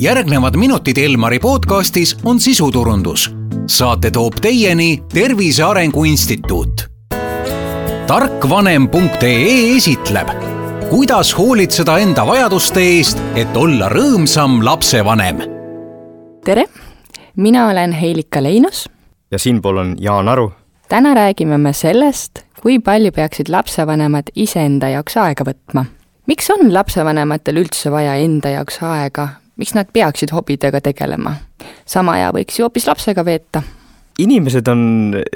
järgnevad minutid Elmari podcastis on sisuturundus. saate toob teieni Tervise Arengu Instituut. tarkvanem.ee esitleb, kuidas hoolitseda enda vajaduste eest, et olla rõõmsam lapsevanem. tere, mina olen Heilika Leinus. ja siinpool on Jaan Aru. täna räägime me sellest, kui palju peaksid lapsevanemad iseenda jaoks aega võtma miks on lapsevanematel üldse vaja enda jaoks aega, miks nad peaksid hobidega tegelema? sama aja võiks ju hoopis lapsega veeta. inimesed on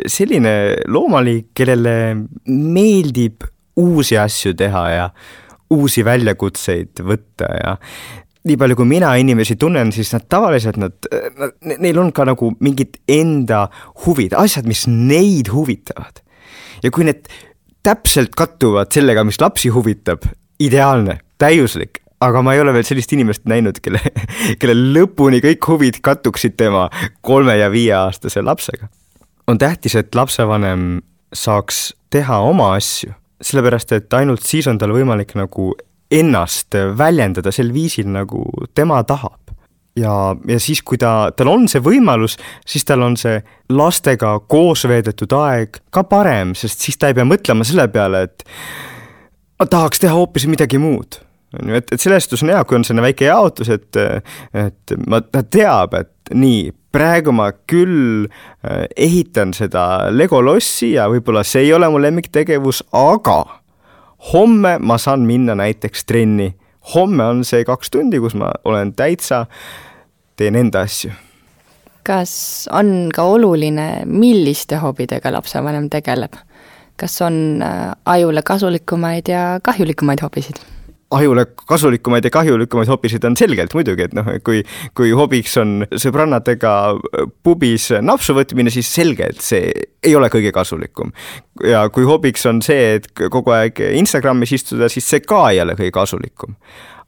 selline loomaliik, kellele meeldib uusi asju teha ja uusi väljakutseid võtta ja nii palju, kui mina inimesi tunnen, siis nad tavaliselt, nad, nad, neil on ka nagu mingid enda huvid, asjad, mis neid huvitavad. ja kui need täpselt kattuvad sellega, mis lapsi huvitab, ideaalne, täiuslik, aga ma ei ole veel sellist inimest näinud, kelle, kelle lõpuni kõik huvid kattuksid tema kolme ja viieaastase lapsega. on tähtis, et lapsevanem saaks teha oma asju, sellepärast et ainult siis on tal võimalik nagu ennast väljendada sel viisil, nagu tema tahab. ja, ja siis, kui ta, tal on see võimalus, siis tal on see lastega koos veedetud aeg ka parem, sest siis ta ei pea mõtlema selle peale, et ma tahaks teha hoopis midagi muud. On ju, et, et selles suhtes on hea, kui on selline väike jaotus, et, et ma, ta teab, et nii, praegu ma küll äh, ehitan seda Lego lossi ja võib-olla see ei ole mu lemmiktegevus, aga homme ma saan minna näiteks trenni. homme on see kaks tundi, kus ma olen täitsa, teen enda asju kas on ka oluline, milliste hobidega lapsevanem tegeleb? kas on äh, ajule kasulikumaid ja kahjulikumaid hobisid? Ajule kasulikumaid ja kahjulikumaid hobisid on selgelt muidugi, et noh, kui, kui hobiks on sõbrannadega pubis napsu võtmine, siis selgelt see ei ole kõige kasulikum. ja kui hobiks on see, et kogu aeg Instagramis istuda, siis see ka ei ole kõige kasulikum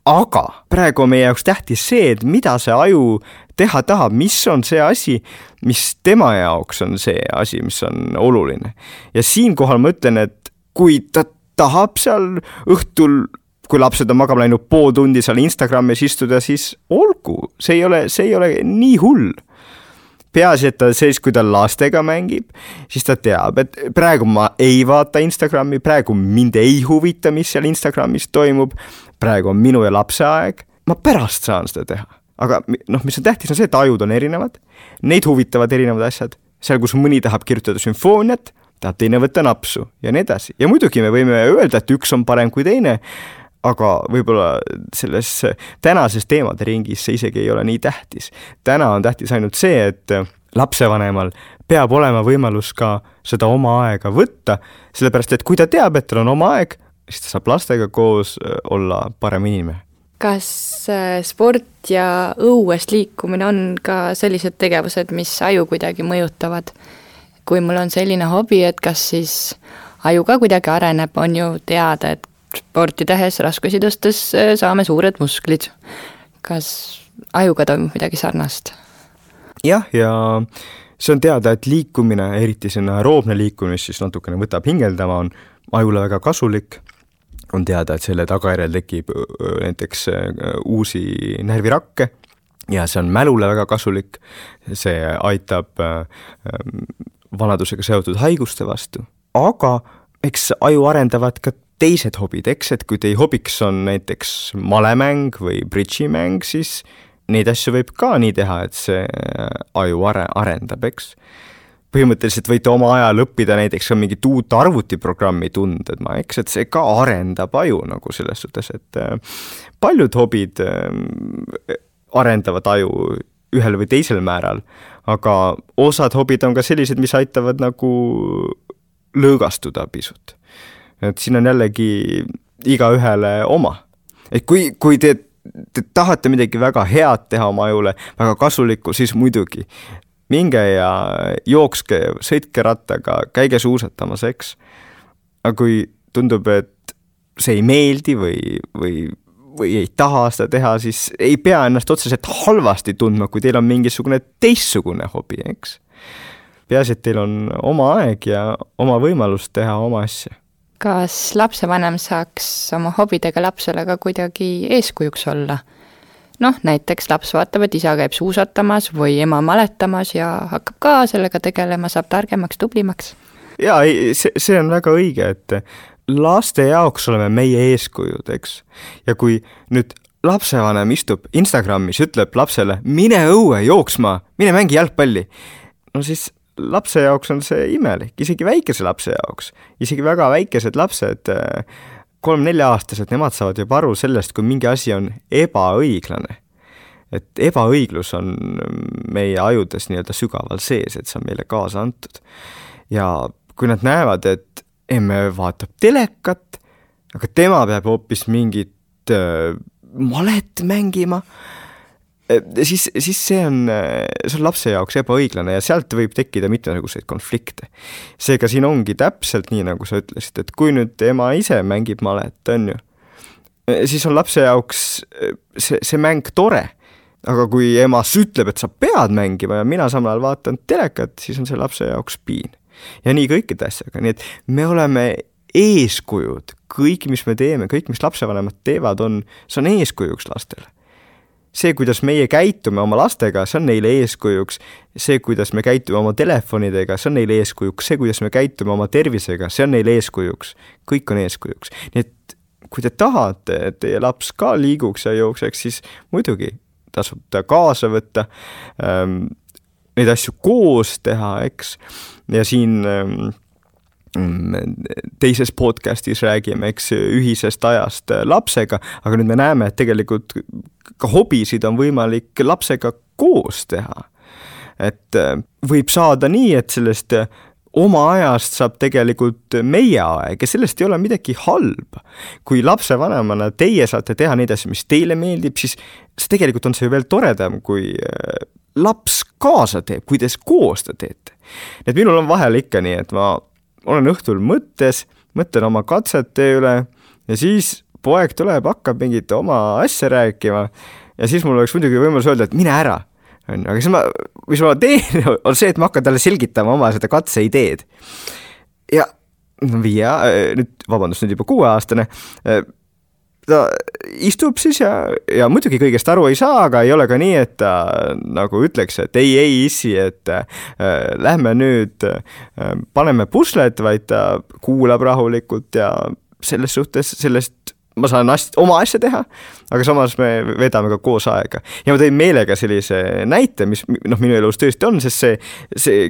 aga praegu on meie jaoks tähtis see, et mida see aju teha tahab, mis on see asi, mis tema jaoks on see asi, mis on oluline. ja siinkohal ma ütlen, et kui ta tahab seal õhtul kui lapsed on magama läinud pool tundi seal Instagramis istuda, siis olgu, see ei ole, see ei ole nii hull. peaasi, et ta siis, kui ta lastega mängib, siis ta teab, et praegu ma ei vaata Instagrami, praegu mind ei huvita, mis seal Instagramis toimub praegu on minu ja lapse aeg, ma pärast saan seda teha. aga noh, mis on tähtis, on see, et ajud on erinevad, neid huvitavad erinevad asjad, seal, kus mõni tahab kirjutada sümfooniat, tahab teine võtta napsu ja nii edasi ja muidugi me võime öelda, et üks on parem kui teine, aga võib-olla selles tänases teemade ringis see isegi ei ole nii tähtis. täna on tähtis ainult see, et lapsevanemal peab olema võimalus ka seda oma aega võtta, sellepärast et kui ta teab, et tal on oma aeg, siis ta saab lastega koos äh, olla parem inimene. kas äh, sport ja õues liikumine on ka sellised tegevused, mis aju kuidagi mõjutavad? kui mul on selline hobi, et kas siis aju ka kuidagi areneb, on ju teada, et sporti tehes, raskusi tõstes äh, saame suured musklid. kas ajuga toimub midagi sarnast? jah, ja see on teada, et liikumine, eriti selline aeroobne liikumine, mis siis natukene võtab hingeldama, on ajule väga kasulik on teada, et selle tagajärjel tekib näiteks uusi närvirakke ja see on mälule väga kasulik, see aitab vanadusega seotud haiguste vastu, aga eks aju arendavad ka teised hobid, eks, et kui teie hobiks on näiteks malemäng või bridžimäng, siis neid asju võib ka nii teha, et see aju are-, arendab, eks põhimõtteliselt võite oma ajal õppida näiteks ka mingit uut arvutiprogrammi tundma, eks, et see ka arendab aju nagu selles suhtes, et äh, paljud hobid äh, arendavad aju ühel või teisel määral, aga osad hobid on ka sellised, mis aitavad nagu lõõgastuda pisut. Et siin on jällegi igaühele oma. et kui, kui te te tahate midagi väga head teha oma ajule, väga kasulikku, siis muidugi minge ja jookske, sõitke rattaga, käige suusatamas, eks. aga kui tundub, et see ei meeldi või, või, või ei taha seda teha, siis ei pea ennast otseselt halvasti tundma, kui teil on mingisugune teistsugune hobi, eks. peaasi, et teil on oma aeg ja oma võimalus teha oma asja. Kas lapsevanem saaks oma hobidega lapsele ka kuidagi eeskujuks olla? noh, näiteks laps vaatab, et isa käib suusatamas või ema maletamas ja hakkab ka sellega tegelema, saab targemaks, tublimaks. jaa, ei, see, see on väga õige, et laste jaoks oleme meie eeskujud, eks. ja kui nüüd lapsevanem istub Instagramis, ütleb lapsele, mine õue jooksma, mine mängi jalgpalli, no siis lapse jaoks on see imelik, isegi väikese lapse jaoks, isegi väga väikesed lapsed, kolm-nelja-aastased, nemad saavad juba aru sellest, kui mingi asi on ebaõiglane. et ebaõiglus on meie ajudes nii-öelda sügaval sees, et see on meile kaasa antud. ja kui nad näevad, et emme vaatab telekat, aga tema peab hoopis mingit äh, malet mängima, siis, siis see on, see on lapse jaoks ebaõiglane ja sealt võib tekkida mitmesuguseid konflikte. seega siin ongi täpselt nii, nagu sa ütlesid, et kui nüüd ema ise mängib malet, on ju, siis on lapse jaoks see, see mäng tore aga kui emas ütleb, et sa pead mängima ja mina samal ajal vaatan telekat, siis on see lapse jaoks piin. ja nii kõikide asjaga, nii et me oleme eeskujud, kõik, mis me teeme, kõik, mis lapsevanemad teevad, on, see on eeskujuks lastele. See, kuidas meie käitume oma lastega, see on neile eeskujuks, see, kuidas me käitume oma telefonidega, see on neile eeskujuks, see, kuidas me käitume oma tervisega, see on neile eeskujuks, kõik on eeskujuks, nii et kui te tahate, et teie laps ka liiguks ja jookseks, siis muidugi tasub ta kaasa võtta ähm,, neid asju koos teha, eks, ja siin ähm, teises podcastis räägime, eks, ühisest ajast lapsega, aga nüüd me näeme, et tegelikult ka hobisid on võimalik lapsega koos teha. et äh, võib saada nii, et sellest äh, oma ajast saab tegelikult meie aeg ja sellest ei ole midagi halba. kui lapsevanemana teie saate teha neid asju, mis teile meeldib, siis, siis tegelikult on see ju veel toredam, kui äh, laps kaasa teeb, kui te koos seda teete. et minul on vahel ikka nii, et ma olen õhtul mõttes, mõtlen oma katsete üle ja siis poeg tuleb, hakkab mingit oma asja rääkima ja siis mul oleks muidugi võimalus öelda, et mine ära, on ju, aga siis ma, mis ma teen, on see, et ma hakkan talle selgitama oma seda katseideed. ja no viie, nüüd vabandust, nüüd juba kuueaastane ta istub siis ja, ja muidugi kõigest aru ei saa, aga ei ole ka nii, et ta nagu ütleks, et ei, ei issi, et äh, lähme nüüd äh, paneme puslet, vaid ta kuulab rahulikult ja selles suhtes sellest ma saan ast-, oma asja teha, aga samas me vedame ka koos aega. ja ma tõin meelega sellise näite, mis noh, minu elus tõesti on, sest see, see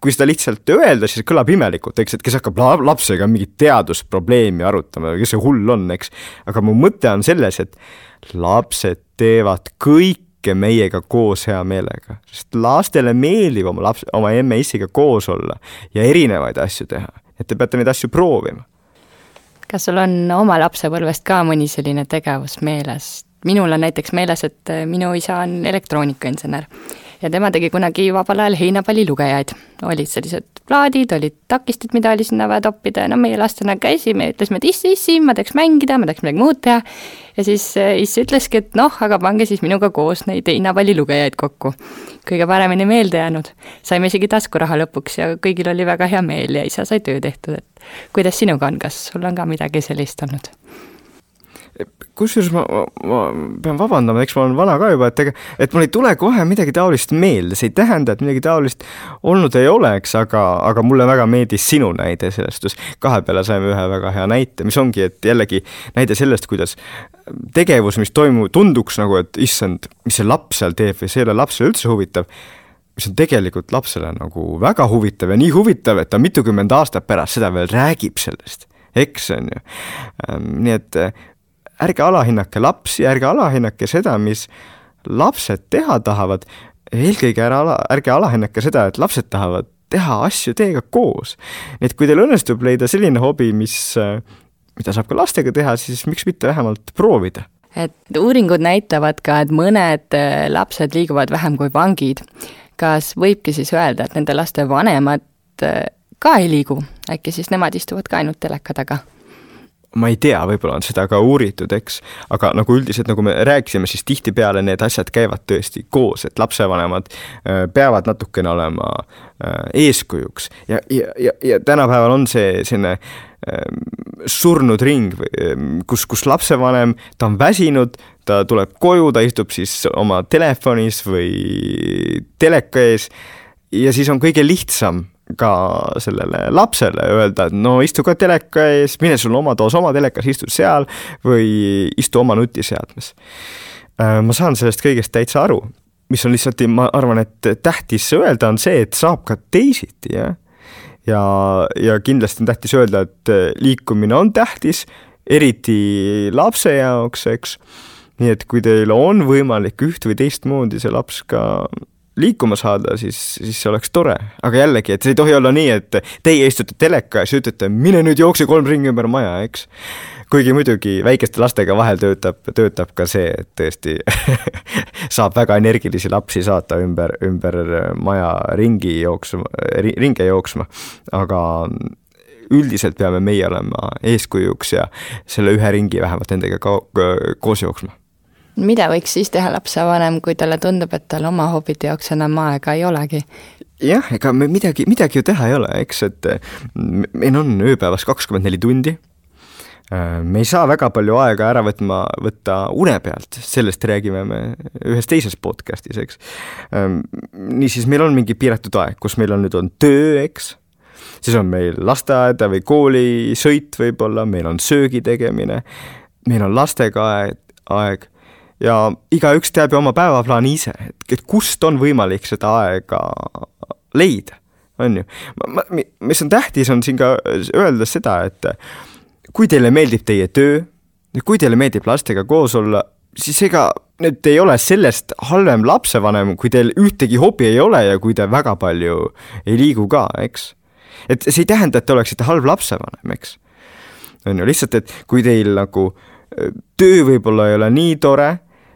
kui seda lihtsalt öelda, siis kõlab imelikult, eks, et kes hakkab lapsega mingit teadusprobleemi arutama, kes see hull on, eks. aga mu mõte on selles, et lapsed teevad kõike meiega koos hea meelega, sest lastele meeldib oma laps, oma emme-issiga koos olla ja erinevaid asju teha, et te peate neid asju proovima. kas sul on oma lapsepõlvest ka mõni selline tegevus meeles? minul on näiteks meeles, et minu isa on elektroonikainsener ja tema tegi kunagi vabal ajal heinapallilugejaid. olid sellised plaadid, olid takistid, mida oli sinna vaja toppida ja no meie lastena käisime ja ütlesime, et issi, issi, ma tahaks mängida, ma tahaks midagi muud teha. ja siis äh, iss ütleski, et noh, aga pange siis minuga koos neid heinapallilugejaid kokku. kõige paremini meelde jäänud. saime isegi taskuraha lõpuks ja kõigil oli väga hea meel ja isa sai töö tehtud, et kuidas sinuga on, kas sul on ka midagi sellist olnud? Kusjuures ma, ma, ma pean vabandama, eks ma olen vana ka juba, et ega, et mul ei tule kohe midagi taolist meelde, see ei tähenda, et midagi taolist olnud ei oleks, aga, aga mulle väga meeldis sinu näide sellest, kus kahe peale saime ühe väga hea näite, mis ongi, et jällegi näide sellest, kuidas tegevus, mis toimub, tunduks nagu, et issand, mis see laps seal teeb või see ei ole lapsele üldse huvitav, mis on tegelikult lapsele nagu väga huvitav ja nii huvitav, et ta mitukümmend aastat pärast seda veel räägib sellest. Eks, on ju. Ehm, nii et ärge alahinnake lapsi, ärge alahinnake seda, mis lapsed teha tahavad, eelkõige ära ala, ärge alahinnake seda, et lapsed tahavad teha asju teiega koos. nii et kui teil õnnestub leida selline hobi, mis, mida saab ka lastega teha, siis miks mitte vähemalt proovida et uuringud näitavad ka, et mõned äh, lapsed liiguvad vähem kui vangid. kas võibki siis öelda, et nende laste vanemad äh, ka ei liigu, äkki siis nemad istuvad ka ainult teleka taga? Ma ei tea, võib-olla on seda ka uuritud, eks, aga nagu üldiselt, nagu me rääkisime, siis tihtipeale need asjad käivad tõesti koos, et lapsevanemad äh, peavad natukene olema äh, eeskujuks. Ja, ja, ja, ja tänapäeval on see selline surnud ring, kus, kus lapsevanem, ta on väsinud, ta tuleb koju, ta istub siis oma telefonis või teleka ees ja siis on kõige lihtsam ka sellele lapsele öelda, et no istu ka teleka ees, mine sul oma toas oma telekas, istu seal või istu oma nutiseadmes. Äh, ma saan sellest kõigest täitsa aru, mis on lihtsalt, ma arvan, et tähtis öelda, on see, et saab ka teisiti, jah. ja, ja kindlasti on tähtis öelda, et liikumine on tähtis, eriti lapse jaoks, eks. nii et kui teil on võimalik üht või teistmoodi see laps ka liikuma saada, siis, siis see oleks tore. aga jällegi, et see ei tohi olla nii, et teie istute teleka ja siis ütlete, mine nüüd jookse kolm ringi ümber maja, eks. kuigi muidugi väikeste lastega vahel töötab, töötab ka see, et tõesti saab väga energilisi lapsi saata ümber, ümber maja ringi jooksma, ringe jooksma, aga üldiselt peame meie olema eeskujuks ja selle ühe ringi vähemalt nendega ka koos jooksma mida võiks siis teha lapsevanem, kui talle tundub, et tal oma hobide jaoks enam aega ei olegi? jah, ega me midagi, midagi ju teha ei ole, eks, et meil on ööpäevas kakskümmend neli tundi. me ei saa väga palju aega ära võtma, võtta une pealt, sellest räägime me ühes teises podcast'is, eks. niisiis, meil on mingi piiratud aeg, kus meil on nüüd on töö, eks siis on meil lasteaeda või kooli sõit võib-olla, meil on söögi tegemine, meil on lastega aeg, aeg ja igaüks teab ju oma päevaplaani ise, et, et kust on võimalik seda aega leida, on ju. mis on tähtis, on siin ka öelda seda, et kui teile meeldib teie töö, kui teile meeldib lastega koos olla, siis ega nüüd ei ole sellest halvem lapsevanem, kui teil ühtegi hobi ei ole ja kui te väga palju ei liigu ka, eks. et see ei tähenda, et te oleksite halb lapsevanem, eks. on ju, lihtsalt, et kui teil nagu töö võib-olla ei ole nii tore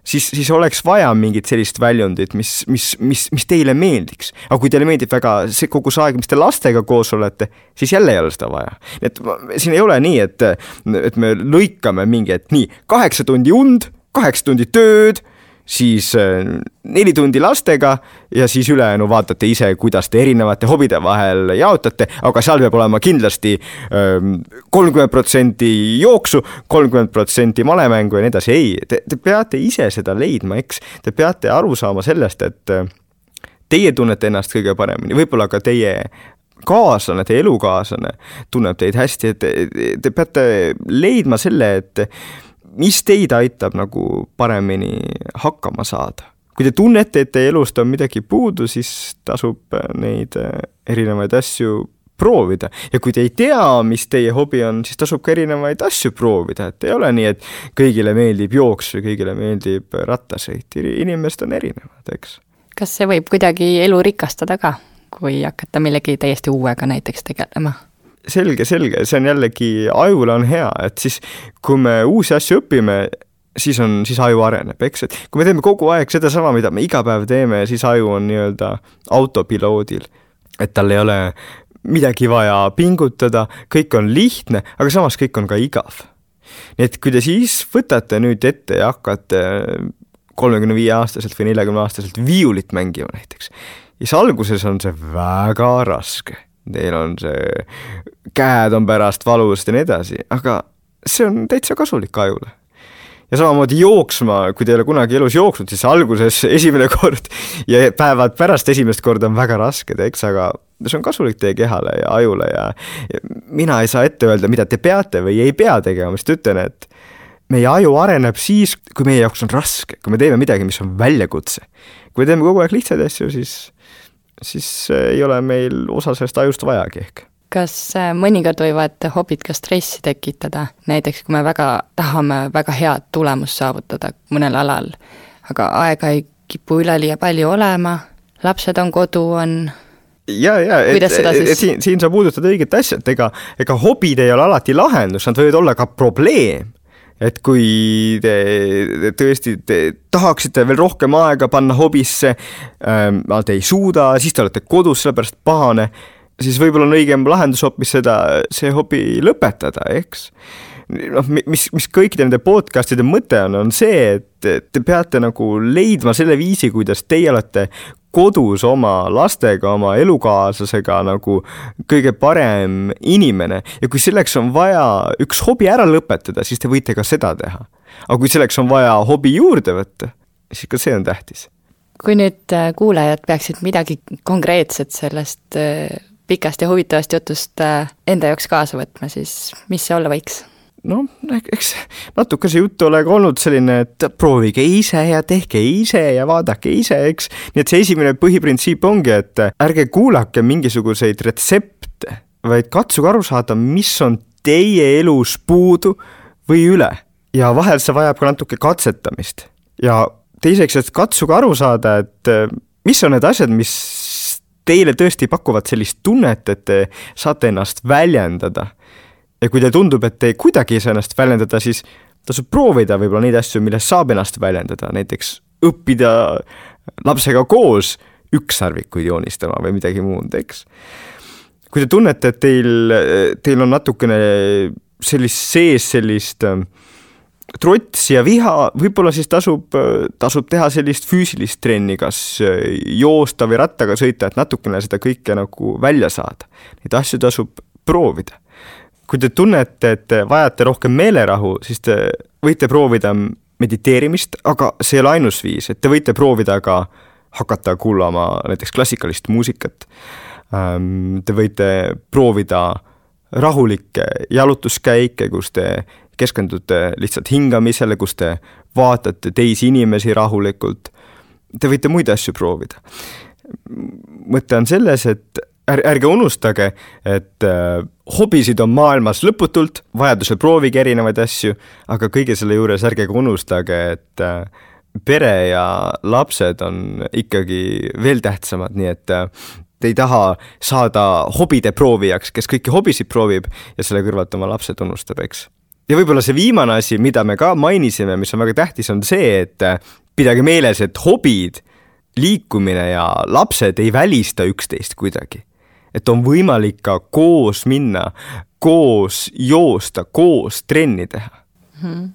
siis, siis oleks vaja mingit sellist väljundit, mis, mis, mis, mis teile meeldiks. aga kui teile meeldib väga see kogu see aeg, mis te lastega koos olete, siis jälle ei ole seda vaja. et siin ei ole nii, et, et me lõikame mingi, et nii, kaheksa tundi und, kaheksa tundi tööd siis äh, neli tundi lastega ja siis ülejäänu vaatate ise, kuidas te erinevate hobide vahel jaotate, aga seal peab olema kindlasti ähm, kolmkümmend protsenti jooksu, kolmkümmend protsenti malemängu ja nii edasi, ei, te, te peate ise seda leidma, eks, te peate aru saama sellest, et äh, teie tunnete ennast kõige paremini, võib-olla ka teie kaaslane, teie elukaaslane tunneb teid hästi, et te, te peate leidma selle, et mis teid aitab nagu paremini hakkama saada? kui te tunnete, et teie elust on midagi puudu, siis tasub neid äh, erinevaid asju proovida ja kui te ei tea, mis teie hobi on, siis tasub ka erinevaid asju proovida, et ei ole nii, et kõigile meeldib jooks või kõigile meeldib rattasõit, inimesed on erinevad, eks. kas see võib kuidagi elu rikastada ka, kui hakata millegi täiesti uuega näiteks tegelema? Selge, selge, see on jällegi, ajule on hea, et siis kui me uusi asju õpime, siis on, siis aju areneb, eks, et kui me teeme kogu aeg sedasama, mida me iga päev teeme, siis aju on nii-öelda autopiloodil. et tal ei ole midagi vaja pingutada, kõik on lihtne, aga samas kõik on ka igav. nii et kui te siis võtate nüüd ette ja hakkate kolmekümne viie aastaselt või neljakümne aastaselt viiulit mängima näiteks, siis alguses on see väga raske teil on see, käed on pärast valusad ja nii edasi, aga see on täitsa kasulik ajule. ja samamoodi jooksma, kui te ei ole kunagi elus jooksnud, siis alguses esimene kord ja päevad pärast esimest korda on väga rasked, eks, aga see on kasulik teie kehale ja ajule ja, ja mina ei saa ette öelda, mida te peate või ei pea tegema, ma lihtsalt ütlen, et meie aju areneb siis, kui meie jaoks on raske, kui me teeme midagi, mis on väljakutse. kui me teeme kogu aeg lihtsaid asju, siis siis ei ole meil osa sellest ajust vajagi ehk. Kas äh, mõnikord võivad hobid ka stressi tekitada, näiteks kui me väga tahame väga head tulemust saavutada mõnel alal, aga aega ei kipu üleliia palju olema, lapsed on kodu, on ja, ja, et, et, et siin, siin sa puudutad õiget asja, et ega, ega hobid ei ole alati lahendus, nad võivad olla ka probleem et kui te, tõesti te tahaksite veel rohkem aega panna hobisse ähm,, aga te ei suuda, siis te olete kodus, sellepärast pahane, siis võib-olla on õigem lahendus hoopis seda, see hobi lõpetada, eks? Noh, mis, mis kõikide nende podcast'ide mõte on, on see, et te peate nagu leidma selle viisi, kuidas teie olete kodus oma lastega, oma elukaaslasega nagu kõige parem inimene ja kui selleks on vaja üks hobi ära lõpetada, siis te võite ka seda teha. aga kui selleks on vaja hobi juurde võtta, siis ka see on tähtis. kui nüüd äh, kuulajad peaksid midagi konkreetset sellest äh, pikast ja huvitavast jutust äh, enda jaoks kaasa võtma, siis mis see olla võiks? Noh, eks natuke see jutt ole ka olnud selline, et proovige ise ja tehke ise ja vaadake ise, eks. nii et see esimene põhiprintsiip ongi, et ärge kuulake mingisuguseid retsepte, vaid katsuge aru saada, mis on teie elus puudu või üle. ja vahel see vajab ka natuke katsetamist. ja teiseks, et katsuge aru saada, et mis on need asjad, mis teile tõesti pakuvad sellist tunnet, et te saate ennast väljendada ja kui teile tundub, et te kuidagi ei saa ennast väljendada, siis tasub proovida võib-olla neid asju, milles saab ennast väljendada, näiteks õppida lapsega koos ükssarvikuid joonistama või midagi muud, eks. kui te tunnete, et teil, teil on natukene sellist sees sellist äh, trotsi ja viha, võib-olla siis tasub, tasub teha sellist füüsilist trenni, kas äh, joosta või rattaga sõita, et natukene seda kõike nagu välja saada. Neid asju tasub proovida kui te tunnete, et te vajate rohkem meelerahu, siis te võite proovida mediteerimist, aga see ei ole ainus viis, et te võite proovida ka hakata kuulama näiteks klassikalist muusikat. Te võite proovida rahulikke jalutuskäike, kus te keskendute lihtsalt hingamisele, kus te vaatate teisi inimesi rahulikult. Te võite muid asju proovida. mõte on selles, et ärge, ärge unustage, et äh, hobisid on maailmas lõputult, vajadusel proovige erinevaid asju, aga kõige selle juures ärge ka unustage, et äh, pere ja lapsed on ikkagi veel tähtsamad, nii et äh, te ei taha saada hobide proovijaks, kes kõiki hobisid proovib ja selle kõrvalt oma lapsed unustab, eks. ja võib-olla see viimane asi, mida me ka mainisime, mis on väga tähtis, on see, et äh, pidage meeles, et hobid, liikumine ja lapsed ei välista üksteist kuidagi et on võimalik ka koos minna, koos joosta, koos trenni teha mm. -hmm.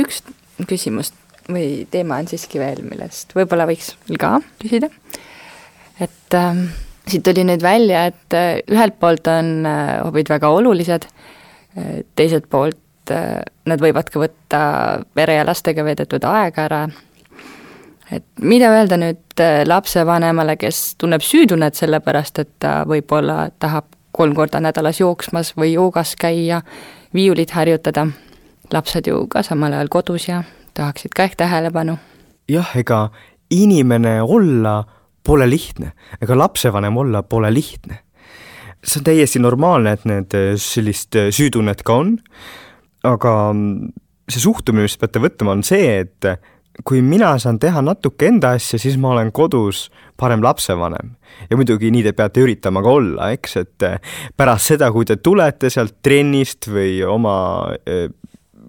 üks küsimus või teema on siiski veel, millest võib-olla võiks ka küsida. et äh, siit tuli nüüd välja, et äh, ühelt poolt on äh, hobid väga olulised äh,, teiselt poolt äh, nad võivad ka võtta pere ja lastega veedetud aega ära et mida öelda nüüd äh, lapsevanemale, kes tunneb süütunnet selle pärast, et ta võib-olla tahab kolm korda nädalas jooksmas või joogas käia, viiulit harjutada, lapsed ju ka samal ajal kodus ja tahaksid ka ehk tähelepanu. jah, ega inimene olla pole lihtne, ega lapsevanem olla pole lihtne. see on täiesti normaalne, et need äh, sellist äh, süütunnet ka on, aga mm, see suhtumine, mis peate võtma, on see, et kui mina saan teha natuke enda asja, siis ma olen kodus parem lapsevanem. ja muidugi nii te peate üritama ka olla, eks, et eh, pärast seda, kui te tulete sealt trennist või oma äh,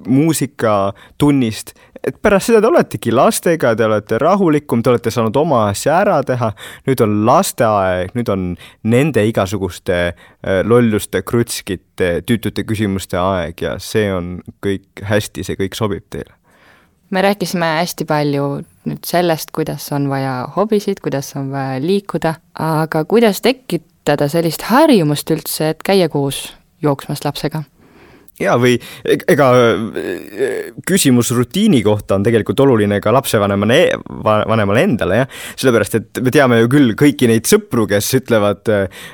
muusikatunnist, et pärast seda te oletegi lastega, te olete rahulikum, te olete saanud oma asja ära teha, nüüd on lasteaeg, nüüd on nende igasuguste äh, lolluste, krutskite, tüütute küsimuste aeg ja see on kõik hästi, see kõik sobib teile me rääkisime hästi palju nüüd sellest, kuidas on vaja hobisid, kuidas on vaja liikuda, aga kuidas tekitada sellist harjumust üldse, et käia koos jooksmas lapsega ja või ega küsimus rutiini kohta on tegelikult oluline ka lapsevanemale, vanemale endale jah, sellepärast et me teame ju küll kõiki neid sõpru, kes ütlevad äh,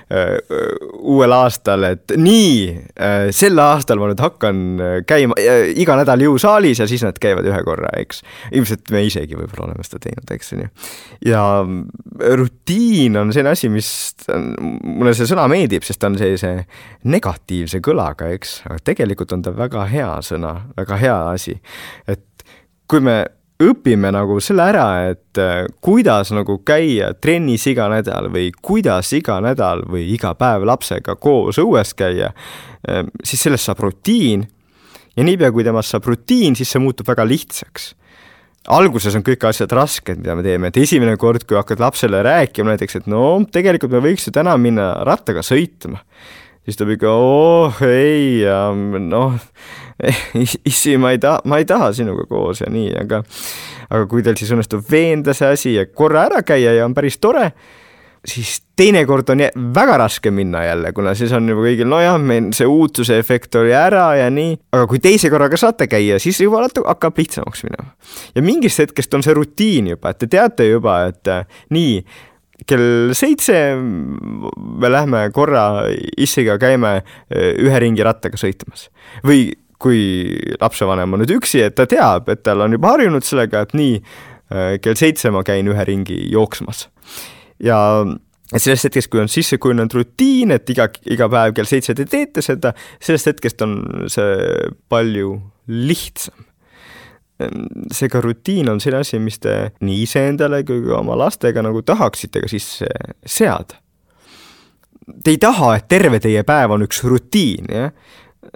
uuel aastal, et nii äh,, sel aastal ma nüüd hakkan käima äh, iga nädal jõusaalis ja siis nad käivad ühe korra, eks. ilmselt me isegi võib-olla oleme seda teinud, eks on ju. ja rutiin on selline asi, mis, mulle see sõna meeldib, sest ta on sellise negatiivse kõlaga, eks, aga tegelikult tegelikult on ta väga hea sõna, väga hea asi. et kui me õpime nagu selle ära, et äh, kuidas nagu käia trennis iga nädal või kuidas iga nädal või iga päev lapsega koos õues käia, äh, siis sellest saab rutiin. Ja niipea, kui temast saab rutiin, siis see muutub väga lihtsaks. Alguses on kõik asjad rasked, mida me teeme, et esimene kord, kui hakkad lapsele rääkima näiteks, et no tegelikult me võiks ju täna minna rattaga sõitma siis ta ikka, oh ei, noh, issi, ma ei taha, ma ei taha sinuga koos ja nii, aga aga kui teil siis õnnestub veenda see asi ja korra ära käia ja on päris tore, siis teinekord on väga raske minna jälle, kuna siis on juba kõigil, nojah, meil see uutuse efekt oli ära ja nii, aga kui teise korraga saate käia, siis juba hakkab lihtsamaks minema. ja mingist hetkest on see rutiin juba, et te teate juba, et äh, nii, kell seitse. Me lähme korra issiga käime äh, ühe ringi rattaga sõitmas. Või kui lapsevanem on nüüd üksi, et ta teab, et tal on juba harjunud sellega, et nii, äh, kell seitse ma käin ühe ringi jooksmas. Ja sellest hetkest, kui on sisse kujunenud rutiin, et iga, iga päev kell seitse te teete seda, sellest hetkest on see palju lihtsam. Seega rutiin on selline asi, mis te nii iseendale kui ka oma lastega nagu tahaksite ka sisse seada. Te ei taha, et terve teie päev on üks rutiin, jah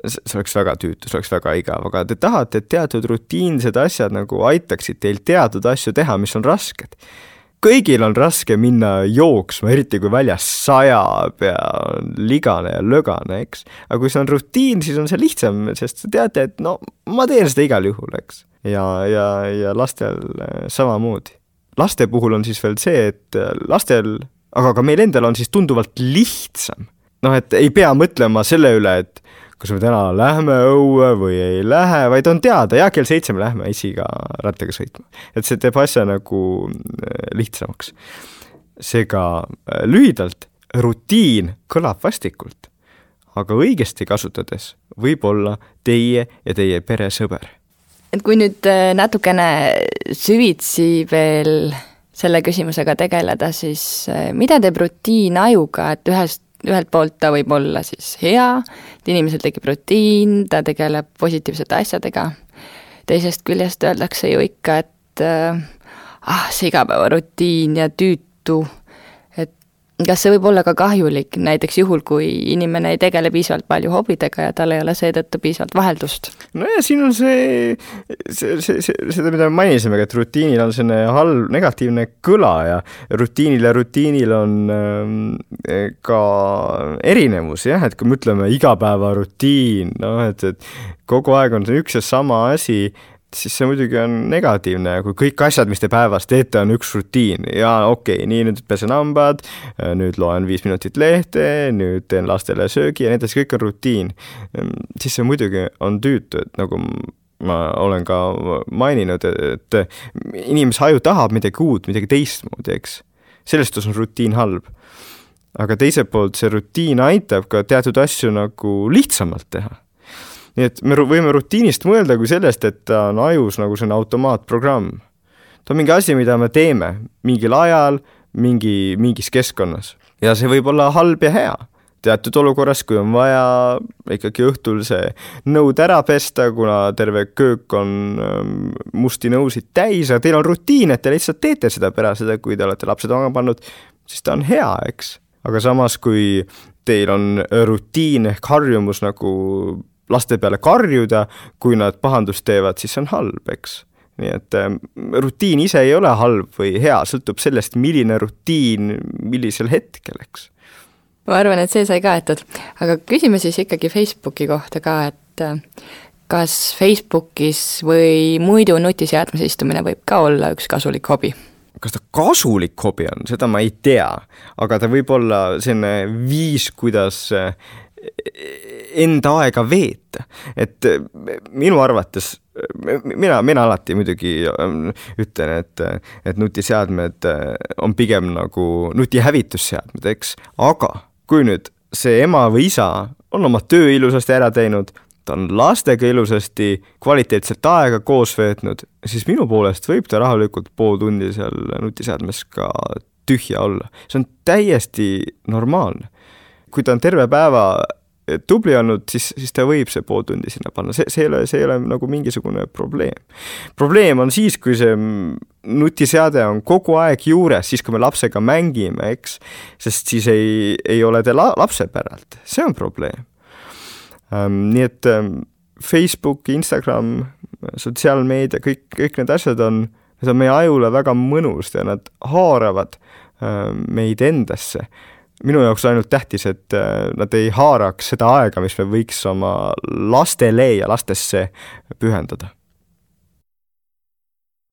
see oleks väga tüütu, see oleks väga igav, aga te tahate, et teatud rutiinsed asjad nagu aitaksid teil teatud asju teha, mis on rasked kõigil on raske minna jooksma, eriti kui väljas sajab ja on ligane ja lögane, eks. aga kui see on rutiin, siis on see lihtsam, sest te teate, et no ma teen seda igal juhul, eks. ja, ja, ja lastel äh, samamoodi. laste puhul on siis veel see, et äh, lastel, aga ka meil endal on siis tunduvalt lihtsam. noh, et ei pea mõtlema selle üle, et kas me täna lähme õue või ei lähe, vaid on teada, ja kell seitse me lähme isiga rattaga sõitma. et see teeb asja nagu äh, lihtsamaks. seega äh, lühidalt, rutiin kõlab vastikult, aga õigesti kasutades võib olla teie ja teie pere sõber. et kui nüüd äh, natukene süvitsi veel selle küsimusega tegeleda, siis mida teeb rutiin ajuga, et ühest ühelt poolt ta võib olla siis hea, et inimesel tekib rutiin, ta tegeleb positiivsete asjadega, teisest küljest öeldakse ju ikka, et äh, ah, see igapäevarutiin ja tüütu kas see võib olla ka kahjulik, näiteks juhul, kui inimene ei tegele piisavalt palju hobidega ja tal ei ole seetõttu piisavalt vaheldust? no ja siin on see, see, see, see, seda, mida me mainisime, et rutiinil on selline halb, negatiivne kõla ja rutiinil ja rutiinil on ähm, ka erinevus jah, et kui me ütleme igapäevarutiin, noh et, et kogu aeg on see üks ja sama asi siis see muidugi on negatiivne, kui kõik asjad, mis te päevas teete, on üks rutiin ja okei okay,, nii nüüd pesen hambad, nüüd loen viis minutit lehte, nüüd teen lastele söögi ja nii edasi, kõik on rutiin. siis see muidugi on tüütu, et nagu ma olen ka maininud, et inimese aju tahab midagi uut, midagi teistmoodi, eks. sellest on rutiin halb. aga teiselt poolt see rutiin aitab ka teatud asju nagu lihtsamalt teha nii et me võime rutiinist mõelda kui sellest, et ta on ajus nagu selline automaatprogramm. ta on mingi asi, mida me teeme mingil ajal, mingi, mingis keskkonnas ja see võib olla halb ja hea teatud olukorras, kui on vaja ikkagi õhtul see nõud ära pesta, kuna terve köök on ähm, musti nõusid täis, aga teil on rutiin, et te lihtsalt teete seda pärast seda, kui te olete lapsed magama pannud, siis ta on hea, eks. aga samas, kui teil on rutiin ehk harjumus nagu laste peale karjuda, kui nad pahandust teevad, siis see on halb, eks. nii et äh, rutiin ise ei ole halb või hea, sõltub sellest, milline rutiin millisel hetkel, eks. ma arvan, et see sai kaetud, aga küsime siis ikkagi Facebooki kohta ka, et äh, kas Facebookis või muidu nutiseadmes istumine võib ka olla üks kasulik hobi? kas ta kasulik hobi on, seda ma ei tea, aga ta võib olla selline viis, kuidas äh, enda aega veeta, et minu arvates mina, mina alati muidugi ähm, ütlen, et, et nutiseadmed on pigem nagu nutihävitusseadmed, eks, aga kui nüüd see ema või isa on oma töö ilusasti ära teinud, ta on lastega ilusasti kvaliteetselt aega koos veetnud, siis minu poolest võib ta rahulikult pool tundi seal nutiseadmes ka tühja olla, see on täiesti normaalne. Kui ta on terve päeva tubli olnud, siis, siis ta võib see pool tundi sinna panna, see, see ei ole, see ei ole nagu mingisugune probleem. probleem on siis, kui see nutiseade on kogu aeg juures, siis kui me lapsega mängime, eks, sest siis ei, ei ole te la-, lapse päralt, see on probleem ähm,. nii et ähm, Facebook, Instagram, sotsiaalmeedia, kõik, kõik need asjad on, need on meie ajule väga mõnus ja nad haaravad ähm, meid endasse minu jaoks ainult tähtis, et äh, nad ei haaraks seda aega, mis me võiks oma lastele ja lastesse pühendada